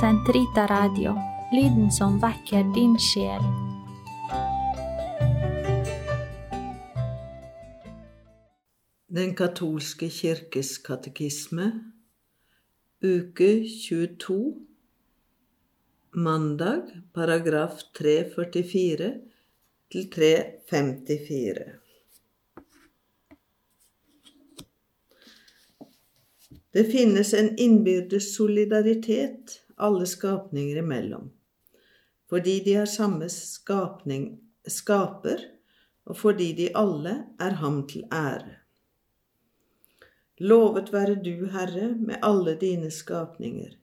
Sentrita Radio, lyden som vekker din sjel. Den katolske kirkes katekisme, uke 22, mandag, paragraf 344 til 354. Det finnes en innbyrdes solidaritet alle skapninger imellom, fordi de har samme skapning, skaper, og fordi de alle er ham til ære. Lovet være du, Herre, med alle dine skapninger,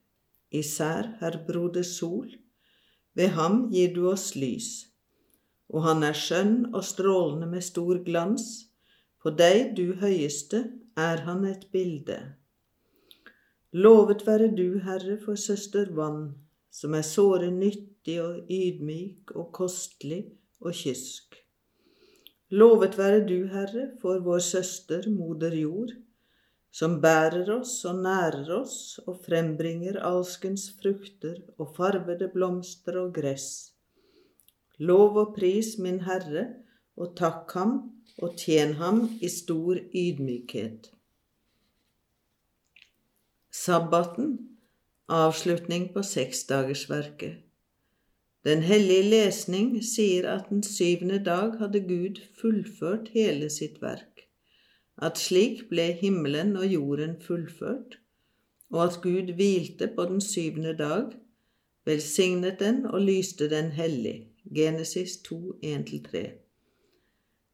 især Herr broder Sol, ved ham gir du oss lys, og han er skjønn og strålende med stor glans, på deg, du høyeste, er han et bilde. Lovet være du, Herre, for søster Vann, som er såre nyttig og ydmyk og kostelig og kysk. Lovet være du, Herre, for vår søster Moder Jord, som bærer oss og nærer oss og frembringer alskens frukter og farvede blomster og gress. Lov og pris min Herre, og takk ham og tjen ham i stor ydmykhet. Sabbaten, avslutning på seksdagersverket. Den hellige lesning sier at den syvende dag hadde Gud fullført hele sitt verk at slik ble himmelen og jorden fullført, og at Gud hvilte på den syvende dag, velsignet den og lyste den hellig. Genesis 2, 1-3.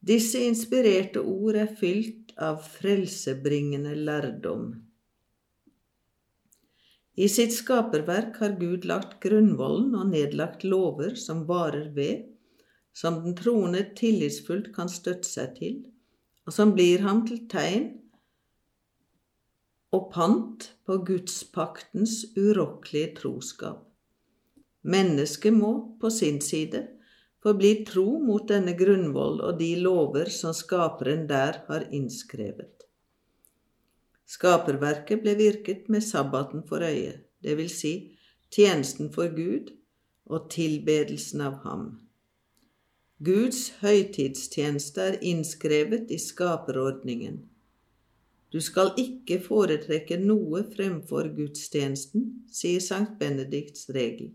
Disse inspirerte ord er fylt av frelsebringende lærdom. I sitt skaperverk har Gud lagt grunnvollen og nedlagt lover som varer ved, som den troende tillitsfullt kan støtte seg til, og som blir ham til tegn og pant på Gudspaktens urokkelige troskap. Mennesket må på sin side forbli tro mot denne grunnvoll og de lover som skaperen der har innskrevet. Skaperverket ble virket med sabbaten for øye, det vil si tjenesten for Gud og tilbedelsen av ham. Guds høytidstjeneste er innskrevet i skaperordningen. Du skal ikke foretrekke noe fremfor gudstjenesten, sier Sankt Benedikts regel,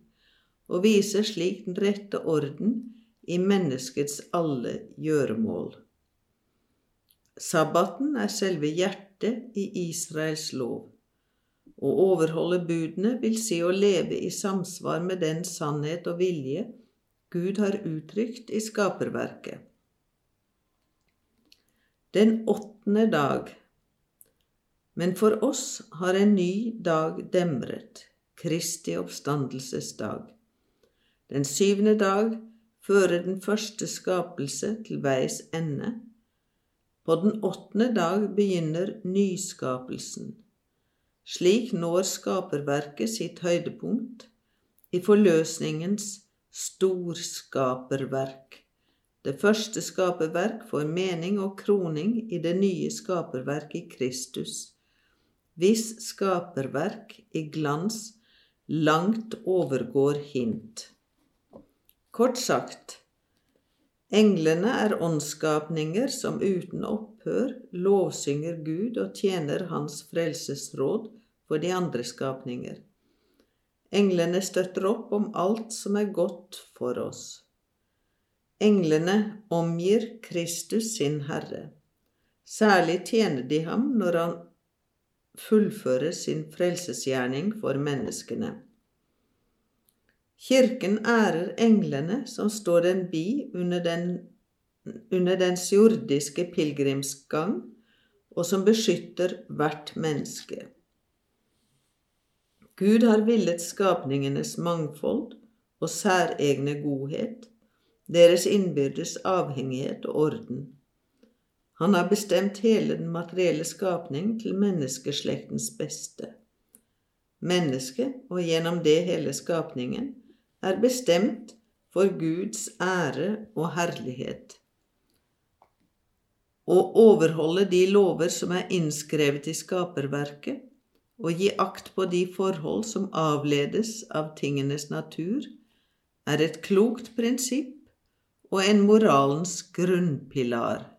og viser slik den rette orden i menneskets alle gjøremål. Sabbaten er selve hjertet i Israels lov. Å overholde budene vil si å leve i samsvar med den sannhet og vilje Gud har uttrykt i skaperverket. Den åttende dag. Men for oss har en ny dag demret, Kristi oppstandelsesdag. Den syvende dag fører den første skapelse til veis ende. På den åttende dag begynner nyskapelsen. Slik når skaperverket sitt høydepunkt i forløsningens storskaperverk. Det første skaperverk får mening og kroning i det nye skaperverk i Kristus, hvis skaperverk i glans langt overgår hint. Kort sagt, englene er åndsskapninger som uten opphør lovsynger Gud og tjener Hans frelsesråd for de andre skapninger. Englene støtter opp om alt som er godt for oss. Englene omgir Kristus sin Herre. Særlig tjener de ham når han fullfører sin frelsesgjerning for menneskene. Kirken ærer englene som står den bi under, den, under dens jordiske pilegrimsgang, og som beskytter hvert menneske. Gud har villet skapningenes mangfold og særegne godhet, deres innbyrdes avhengighet og orden. Han har bestemt hele den materielle skapning til menneskeslektens beste. Mennesket, og gjennom det hele skapningen, er bestemt for Guds ære og herlighet. Å overholde de lover som er innskrevet i skaperverket, og gi akt på de forhold som avledes av tingenes natur, er et klokt prinsipp og en moralens grunnpilar.